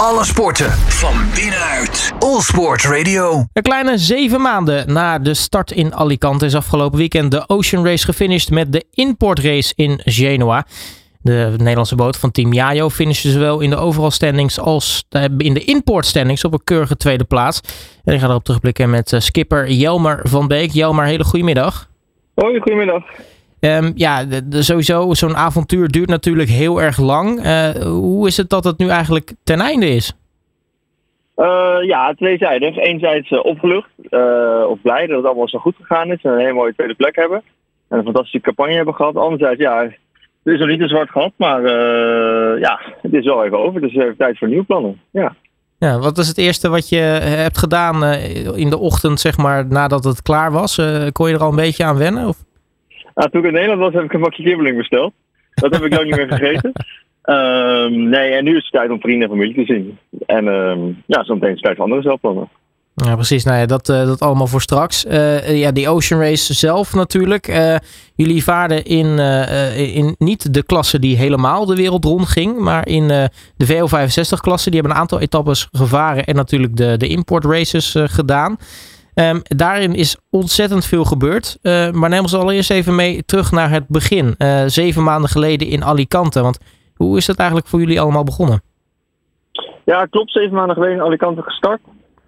Alle sporten van binnenuit. All Sport Radio. Een kleine zeven maanden na de start in Alicante is afgelopen weekend de Ocean Race gefinished met de Import Race in Genoa. De Nederlandse boot van Team Jajo finishte zowel in de overall standings als in de import standings op een keurige tweede plaats. En ik ga erop terugblikken met eh, skipper Jelmer van Beek. Jelmer, hele goedemiddag. Hoi, goedemiddag. Um, ja, de, de, sowieso, zo'n avontuur duurt natuurlijk heel erg lang. Uh, hoe is het dat het nu eigenlijk ten einde is? Uh, ja, tweezijdig. Enerzijds uh, opgelucht of blij dat het allemaal zo goed gegaan is en een hele mooie tweede plek hebben. En een fantastische campagne hebben gehad. Anderzijds, ja, het is nog niet een zwart gat, maar ja, het is wel even over. Dus even tijd voor nieuwe plannen. Ja. Ja, wat is het eerste wat je hebt gedaan in de ochtend, zeg maar, nadat het klaar was? kon je er al een beetje aan wennen? Of? Nou, toen ik in Nederland was, heb ik een bakje kibbeling besteld. Dat heb ik lang niet meer gegeten. Um, nee, en nu is het tijd om vrienden en familie te zien. En um, ja, zometeen is het tijd voor andere zelfplannen. Ja, precies. Nou ja, dat, uh, dat allemaal voor straks. Uh, ja, die Ocean Race zelf natuurlijk. Uh, jullie vaarden in, in niet de klasse die helemaal de wereld rond ging, maar in de VO65-klasse. Die hebben een aantal etappes gevaren en natuurlijk de, de import races gedaan. Um, daarin is ontzettend veel gebeurd. maar neem ons allereerst even mee terug naar het begin. zeven maanden geleden in Alicante. Want hoe is dat eigenlijk voor jullie allemaal begonnen? Ja, klopt. Zeven maanden geleden in Alicante gestart.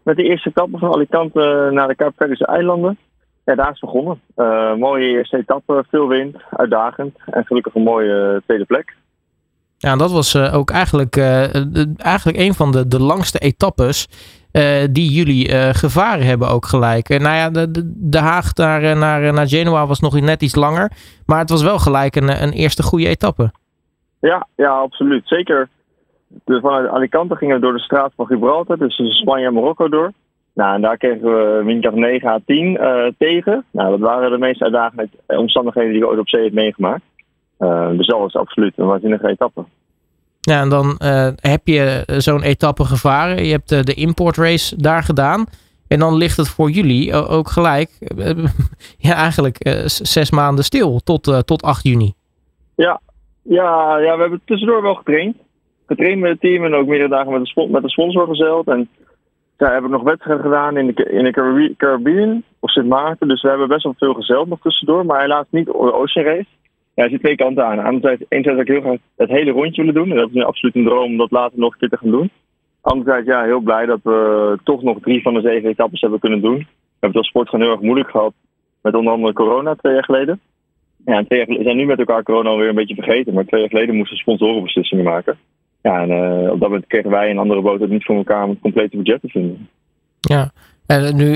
Met de eerste etappe van Alicante naar de Kaapverdische eilanden. Ja, daar is begonnen. Uh, mooie eerste etappe, veel wind, uitdagend. En gelukkig een mooie tweede plek. Ja, dat was uh, ook eigenlijk, uh, eigenlijk een van de, de langste etappes die jullie gevaren hebben ook gelijk. nou ja, de, de, Haag naar, naar, naar Genoa was nog net iets langer. Maar het was wel gelijk een, een eerste goede etappe. Ja, ja, absoluut. Zeker de, vanuit Alicante gingen we door de straat van Gibraltar, dus Spanje en Marokko door. Nou, en daar kregen we windkracht 9 à 10 uh, tegen. Nou, dat waren de meest uitdagende omstandigheden die ik ooit op zee heb meegemaakt. Dus dat was absoluut een waanzinnige etappe. Ja, en dan uh, heb je zo'n etappe gevaren. Je hebt de importrace daar gedaan. En dan ligt het voor jullie ook gelijk, ja, eigenlijk zes maanden stil tot, tot 8 juni. Ja, ja, ja, we hebben tussendoor wel getraind. Getraind met het team en ook meerdere dagen met de, met de sponsor gezeld. En ja, hebben nog wedstrijden gedaan in de, in de Caribbean of Sint Maarten. Dus we hebben best wel veel gezeld nog tussendoor. Maar helaas niet de Ocean Race. Ja, er zit twee kanten aan. Anderzijds, enerzijds zou ik heel graag het hele rondje willen doen. En dat is nu absoluut een droom om dat later nog een keer te gaan doen. Anderzijds, ja, heel blij dat we toch nog drie van de zeven etappes hebben kunnen doen. We hebben het als sport gewoon heel erg moeilijk gehad. Met onder andere corona twee jaar geleden. Ja, twee jaar, we zijn nu met elkaar corona alweer een beetje vergeten. Maar twee jaar geleden moesten sponsoren beslissingen maken. Ja, en uh, op dat moment kregen wij en andere boten het niet voor elkaar om het complete budget te vinden. Ja, en nu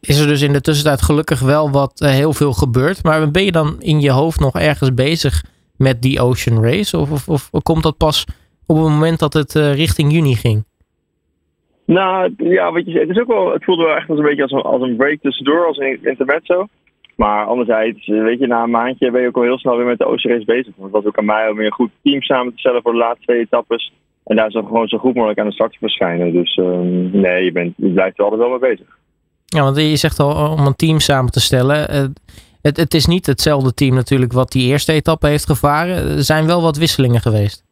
is er dus in de tussentijd gelukkig wel wat uh, heel veel gebeurd. Maar ben je dan in je hoofd nog ergens bezig met die Ocean Race? Of, of, komt dat pas op het moment dat het uh, richting juni ging? Nou, ja, wat je het is ook wel, het voelde wel echt als een beetje als een, als een break tussendoor, als een intermezzo. Maar anderzijds, weet je, na een maandje ben je ook al heel snel weer met de Ocean Race bezig. Want het was ook aan mij om weer een goed team samen te stellen voor de laatste twee etappes. En daar zo gewoon zo goed mogelijk aan de start te verschijnen. Dus um, nee, je, bent, je blijft er altijd wel mee bezig. Ja, want je zegt al om een team samen te stellen. Het, het is niet hetzelfde team natuurlijk wat die eerste etappe heeft gevaren. Er zijn wel wat wisselingen geweest.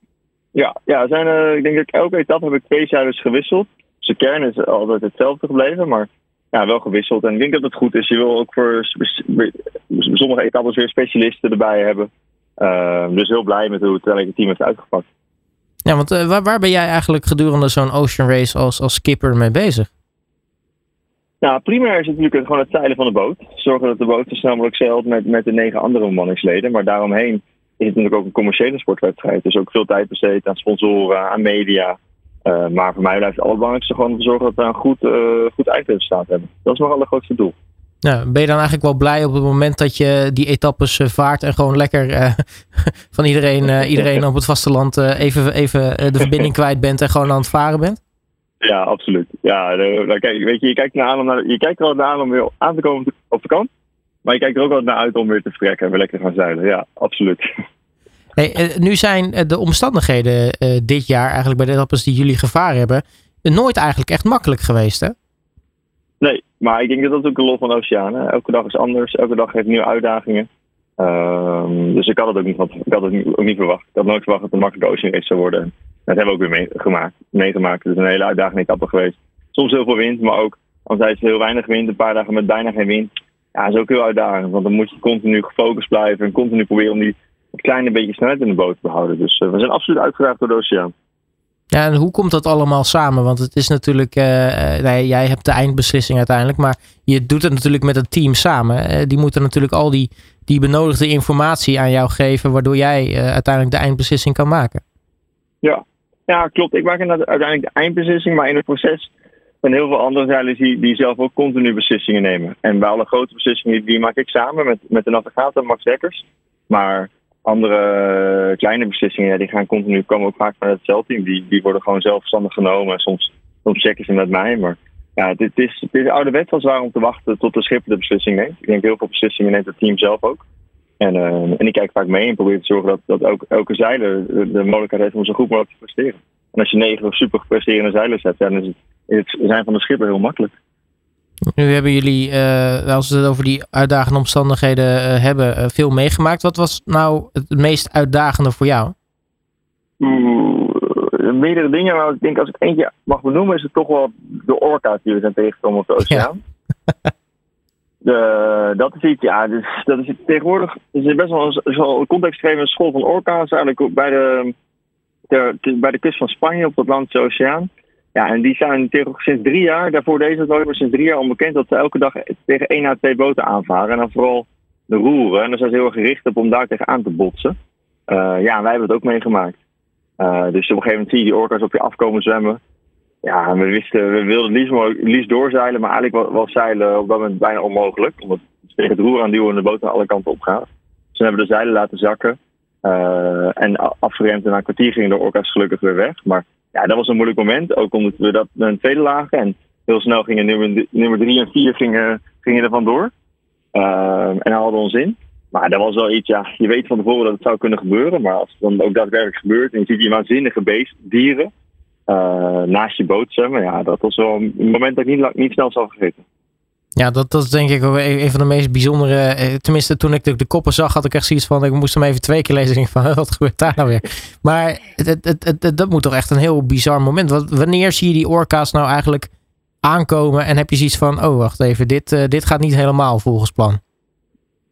Ja, ja zijn, uh, ik denk dat elke etappe heb ik twee zijders gewisseld. Dus de kern is altijd hetzelfde gebleven. Maar ja, wel gewisseld. En ik denk dat het goed is. Je wil ook voor sommige etappes weer specialisten erbij hebben. Uh, dus heel blij met hoe het team heeft uitgepakt. Ja, want uh, waar, waar, ben jij eigenlijk gedurende zo'n Ocean Race als, als skipper mee bezig? Nou, primair is het natuurlijk gewoon het zeilen van de boot. Zorgen dat de boot zo snel mogelijk zeilt met, met de negen andere bemanningsleden. Maar daaromheen is het natuurlijk ook een commerciële sportwedstrijd. Dus ook veel tijd besteed aan sponsoren, aan media. Uh, maar voor mij blijft het allerbelangrijkste gewoon te zorgen dat we een goed, uh, goed eindresultaat hebben. Dat is nog het grootste doel. Nou, ben je dan eigenlijk wel blij op het moment dat je die etappes uh, vaart en gewoon lekker van iedereen, iedereen op het vasteland even, even de verbinding kwijt bent en gewoon aan het varen bent? Ja, absoluut. Ja, kijk, weet je, je kijkt, naar aan om naar, je kijkt er wel naar aan om weer aan te komen op de kant. Maar je kijkt er ook wel naar uit om weer te vertrekken en weer lekker te gaan zeilen. Ja, absoluut. Hey, nu zijn de omstandigheden dit jaar, eigenlijk bij de etappes die jullie gevaren hebben, nooit eigenlijk echt makkelijk geweest, hè? Nee, maar ik denk dat dat ook een lol van de oceaan. Elke dag is anders, elke dag heeft nieuwe uitdagingen. Ehm, dus ik had het ook niet, ik had het ook niet verwacht. Ik had nooit verwacht dat het een makkelijke ocean race zou worden. Dat hebben we ook weer meegemaakt. meegemaakt. Het is een hele uitdagende etappe geweest. Soms heel veel wind, maar ook als hij heel weinig wind, een paar dagen met bijna geen wind. Ja, dat is ook heel uitdagend. Want dan moet je continu gefocust blijven en continu proberen om die kleine beetje snelheid in de boot te behouden. Dus uh, we zijn absoluut uitgedaagd door de oceaan. Ja, en hoe komt dat allemaal samen? Want het is natuurlijk, uh, nee, jij hebt de eindbeslissing uiteindelijk, maar je doet het natuurlijk met het team samen. Die moeten natuurlijk al die, die benodigde informatie aan jou geven, waardoor jij uiteindelijk de eindbeslissing kan maken. Ja, ja klopt. Ik maak uiteindelijk de eindbeslissing, maar in het proces zijn heel veel andere zeilers die, die zelf ook continu beslissingen nemen. En bij alle grote beslissingen, die maak ik samen met, met de navigator Max Dekkers. Maar andere kleine beslissingen, die gaan continu komen ook vaak vanuit het celteam. Die, die worden gewoon zelfstandig genomen. En soms, soms checken ze met mij. Maar ja, dit is, het is ouderwets als waar om te wachten tot de schipper de beslissing neemt. Ik denk heel veel beslissingen neemt het team zelf ook. En, uh, en ik kijk vaak mee en probeer te zorgen dat, dat ook elke zeiler de, mogelijkheid heeft om zo goed mogelijk te presteren. En als je negen of super presterende zeilers hebt, dan is het, het zijn van de schipper heel makkelijk. Nu hebben jullie, uh, als we het over die uitdagende omstandigheden uh, hebben, uh, veel meegemaakt. Wat was nou het meest uitdagende voor jou? Oeh, meerdere dingen, maar ik denk als ik eentje mag benoemen, is het toch wel de orka's die we zijn tegengekomen op de oceaan. Ja. De, dat is iets, ja, dus, dat is tegenwoordig is best wel een, contextgevende school van orka's, eigenlijk bij de, bij de kust van Spanje op de Atlantische Oceaan. Ja, en die zijn sinds drie jaar, daarvoor deze nooit maar sinds drie jaar onbekend dat ze elke dag tegen één à twee boten aanvaren. En dan vooral de roeren. En daar zijn ze heel erg gericht op om daar tegen aan te botsen. Uh, ja, en wij hebben het ook meegemaakt. Uh, dus op een gegeven moment zie je die orka's op je afkomen zwemmen. Ja, we wisten, we wilden liefst, liefst doorzeilen, maar eigenlijk was, zeilen op dat moment bijna onmogelijk. Omdat ze tegen het roer aan duwen en de boot alle kanten opgaat. Dus we hebben de zeilen laten zakken. Uh, en afgeremd en na een kwartier gingen de orka's gelukkig weer weg. Maar ja, dat was een moeilijk moment. Ook omdat we dat een tweede lagen. En heel snel gingen nummer, nummer drie en vier gingen, gingen er vandoor. Uh, en hadden ons in. Maar dat was wel iets, ja, je weet van tevoren dat het zou kunnen gebeuren. Maar als het dan ook daadwerkelijk gebeurt en je ziet die waanzinnige beest, dieren uh, naast je boot zwemmen. Ja, dat was wel een moment dat ik niet, niet snel zal vergeten. Ja, dat, dat is denk ik ook een van de meest bijzondere. Eh, tenminste, toen ik de, de koppen zag, had ik echt zoiets van. Ik moest hem even twee keer lezen. En ik van, wat gebeurt daar nou weer? Maar het, het, dat moet toch echt een heel bizar moment. Want wanneer zie je die orka's nou eigenlijk aankomen? En heb je zoiets van: oh, wacht even, dit, uh, dit gaat niet helemaal volgens plan?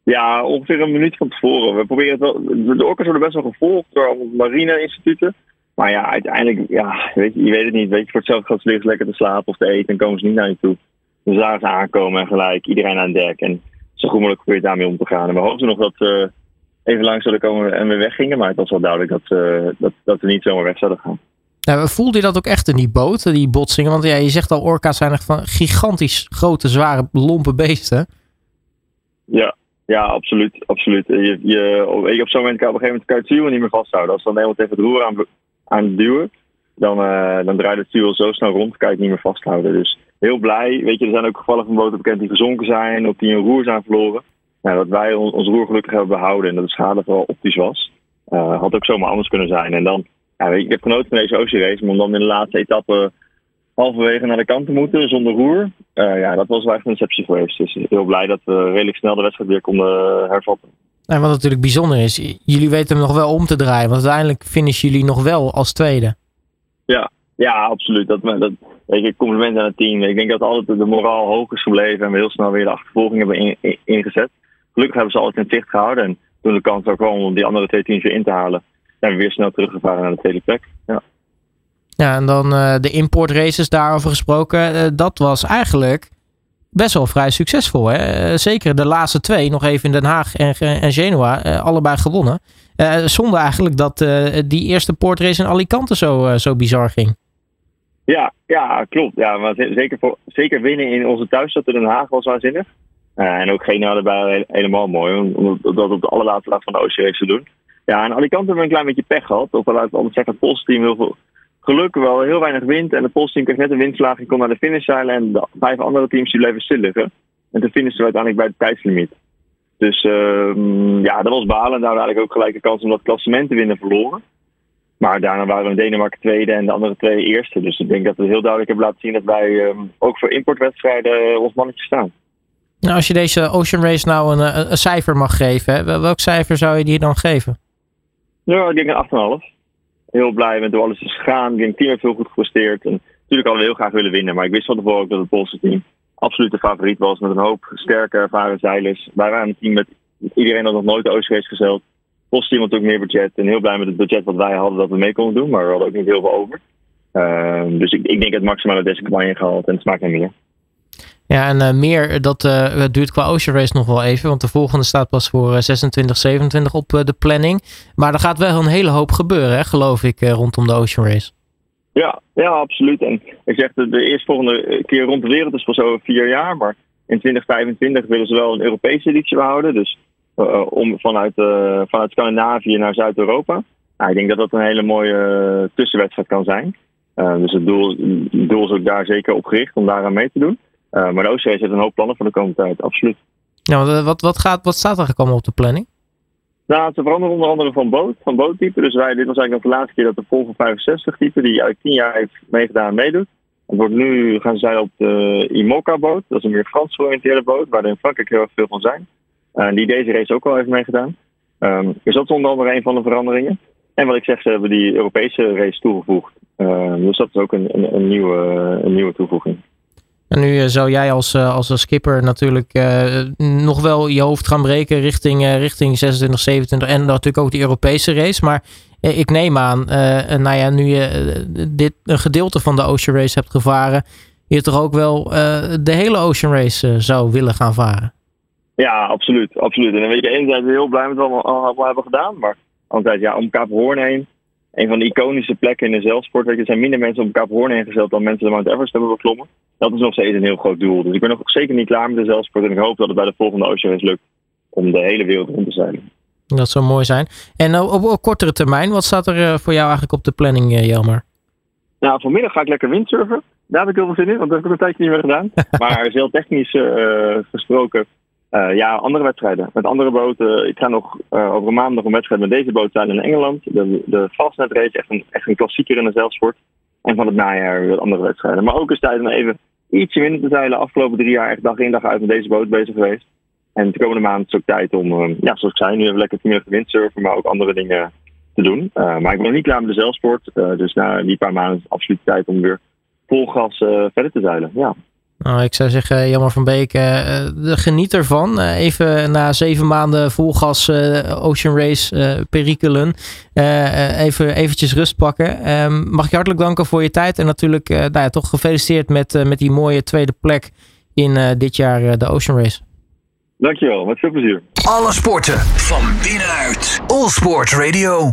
Ja, ongeveer een minuut van tevoren. We proberen het wel. De orka's worden best wel gevolgd door marine-instituten. Maar ja, uiteindelijk, ja, weet je, je weet het niet. Weet je, voor hetzelfde gaat ze lekker te slapen of te eten en komen ze niet naar je toe. Dus daar ze aankomen en gelijk iedereen aan dek. En zo goed mogelijk probeert daarmee om te gaan. En we hoopten nog dat ze even lang zouden komen en weer weggingen. Maar het was wel duidelijk dat, uh, dat, dat we niet zomaar weg zouden gaan. Nou, voelde je dat ook echt in die boot, die botsingen? Want ja, je zegt al, orka's zijn echt van gigantisch grote, zware, lompe beesten. Ja, ja, absoluut. absoluut. Je, je, op zo'n moment kan op een gegeven moment kan je het stuur niet meer vasthouden. Als dan helemaal tegen het roer aan, aan het duwen, dan, uh, dan draait het stuur zo snel rond, kan je het niet meer vasthouden. Dus heel blij. Weet je, er zijn ook gevallen van boten bekend die gezonken zijn of die een roer zijn verloren. Nou, dat wij ons roer gelukkig hebben behouden en dat de schade vooral optisch was. Uh, had ook zomaar anders kunnen zijn. En dan, ja, weet je, ik heb genoten van deze Ocean Race, maar om dan in de laatste etappe halverwege naar de kant te moeten zonder roer. Uh, ja, dat was wel echt een deceptie geweest. Dus heel blij dat we redelijk snel de wedstrijd weer konden hervatten. En wat natuurlijk bijzonder is, jullie weten hem nog wel om te draaien. Want uiteindelijk finishen jullie nog wel als tweede. Ja, ja absoluut. Dat, dat, weet je, compliment aan het team. Ik denk dat altijd de moraal hoog is gebleven en we heel snel weer de achtervolging hebben ingezet. Gelukkig hebben ze altijd in zicht gehouden. En toen de kans ook kwam om die andere twee teams weer in te halen, zijn we weer snel teruggevaren naar de tweede plek. Ja. Ja, en dan uh, de importraces daarover gesproken. Uh, dat was eigenlijk best wel vrij succesvol. Hè? Uh, zeker de laatste twee, nog even in Den Haag en, en allebei gewonnen. zonder eigenlijk dat die eerste portrace in Alicante zo, zo bizar ging. Ja, ja, klopt. Ja, maar zeker, voor, zeker winnen in onze thuisstad in Den Haag was waanzinnig. en ook Genua erbij helemaal mooi, om dat op de allerlaatste dag van de OCR te doen. Ja, en Alicante hebben we een klein beetje pech gehad. Of laten we zeggen, het Poolse team heel veel geluk wel heel weinig wind. En het Poolse team kreeg net een windslag en kon naar de finish zeilen. En de vijf andere teams die bleven stil liggen. En toen finishen we uiteindelijk bij het tijdslimiet. Dus uh, ja, dat was balen. Daar eigenlijk ook gelijk de kans om dat klassement te winnen verloren. Maar daarna waren we in Denemarken tweede en de andere twee eerste. Dus ik denk dat we heel duidelijk hebben laten zien dat wij uh, ook voor importwedstrijden ons mannetje staan. Nou, als je deze Ocean Race nou een, een, cijfer mag geven, hè, welk cijfer zou je die dan geven? Ja, ik denk een 8,5. Heel blij met hoe alles is gegaan. Ik denk het team heeft heel goed gepresteerd. En natuurlijk hadden we heel graag willen winnen, maar ik wist van tevoren ook dat het Poolse team absoluut de favoriet was. Met een hoop sterke, ervaren zeilers. Wij waren een team met iedereen dat nog nooit de Ocean Race gezeild. Team had ook meer budget. En heel blij met het budget wat wij hadden dat we mee konden doen. Maar we hadden ook niet heel veel over. Uh, dus ik, ik denk het maximale deze campagne gehaald en het smaakt naar meer. Ja, en uh, meer, dat uh, duurt qua Ocean Race nog wel even. Want de volgende staat pas voor 26, 27 op de planning. Maar er gaat wel een hele hoop gebeuren, hè, geloof ik, rondom de Ocean Race. Ja, ja, absoluut. En ik zeg, de, de eerstvolgende keer rond de wereld is pas over vier jaar. Maar in 2025 willen ze wel een Europese editie behouden. Dus om vanuit, uh, vanuit Scandinavië naar Zuid-Europa. Nou, ik denk dat dat een hele mooie tussenwedstrijd kan zijn. Dus het doel, het doel is ook daar zeker op gericht om daaraan mee te doen. maar de OCS heeft een hoop plannen voor de komende tijd, absoluut. Ja, wat, wat, gaat, wat staat er gekomen op de planning? Nou, ze veranderen onder andere van boot, van boottype. Dus wij, dit was eigenlijk nog de laatste keer dat de Volvo 65 type, die uit 10 jaar heeft meegedaan, meedoet. Het wordt nu gaan zij op de IMOCA-boot. Dat is een meer Frans georiënteerde boot, waar er in Frankrijk heel erg veel van zijn. Uh, die deze race ook al heeft meegedaan. Um, dus dat is onder andere een van de veranderingen. En wat ik zeg, ze hebben die Europese race toegevoegd. Uh, dus dat is ook een, een, een, nieuwe, een nieuwe toevoeging. En nu zou jij als, als skipper natuurlijk nog wel je hoofd gaan breken richting, richting 26, 27 en natuurlijk ook die Europese race. Maar ik neem aan, nou ja, nu je dit een gedeelte van de Ocean Race hebt gevaren, je toch ook wel de hele Ocean Race zou willen gaan varen. Ja, absoluut. absoluut. En dan weet je, enerzijds heel blij met wat we allemaal hebben gedaan, maar anderzijds ja, om Kaap Hoorn heen een van de iconische plekken in de zeilsport. Weet je, er zijn minder mensen op Kaap Hoorn heen gezeild dan mensen de Mount Everest hebben beklommen. Dat is nog steeds een heel groot doel. Dus ik ben nog zeker niet klaar met de zeilsport. En ik hoop dat het bij de volgende Ocean Race lukt om de hele wereld rond te zeilen. Dat zou mooi zijn. En op, op kortere termijn, wat staat er voor jou eigenlijk op de planning, Jelmer? Nou, vanmiddag ga ik lekker windsurfen. Daar heb ik heel veel zin in, want dat heb ik een tijdje niet meer gedaan. maar zeiltechnisch uh, gesproken uh, ja, andere wedstrijden. Met andere boten. Ik ga nog uh, over een maand nog een wedstrijd met deze boot zijn in Engeland. De, de Fastnet Race, echt een, echt een klassieker in de zeilsport. En van het najaar weer andere wedstrijden. Maar ook eens tijd om even ietsje minder te zeilen. Afgelopen drie jaar echt dag in dag uit met deze boot bezig geweest. En de komende maand is ook tijd om, uh, ja, zoals ik zei, nu even lekker tien windsurfen, maar ook andere dingen te doen. maar ik ben nog niet klaar met de zeilsport. dus na die paar maanden is het absoluut tijd om weer vol gas verder te zeilen. Ja. Nou, ik zou zeggen, Jammer van Beek, uh, geniet ervan. Uh, even na zeven maanden vol gas Ocean Race perikelen. even eventjes rust pakken. Um, mag ik je hartelijk danken voor je tijd. En natuurlijk nou ja, toch gefeliciteerd met, met die mooie tweede plek in dit jaar de Ocean Race. Dankjewel, met veel plezier. Alle sporten van binnenuit. All Sport Radio.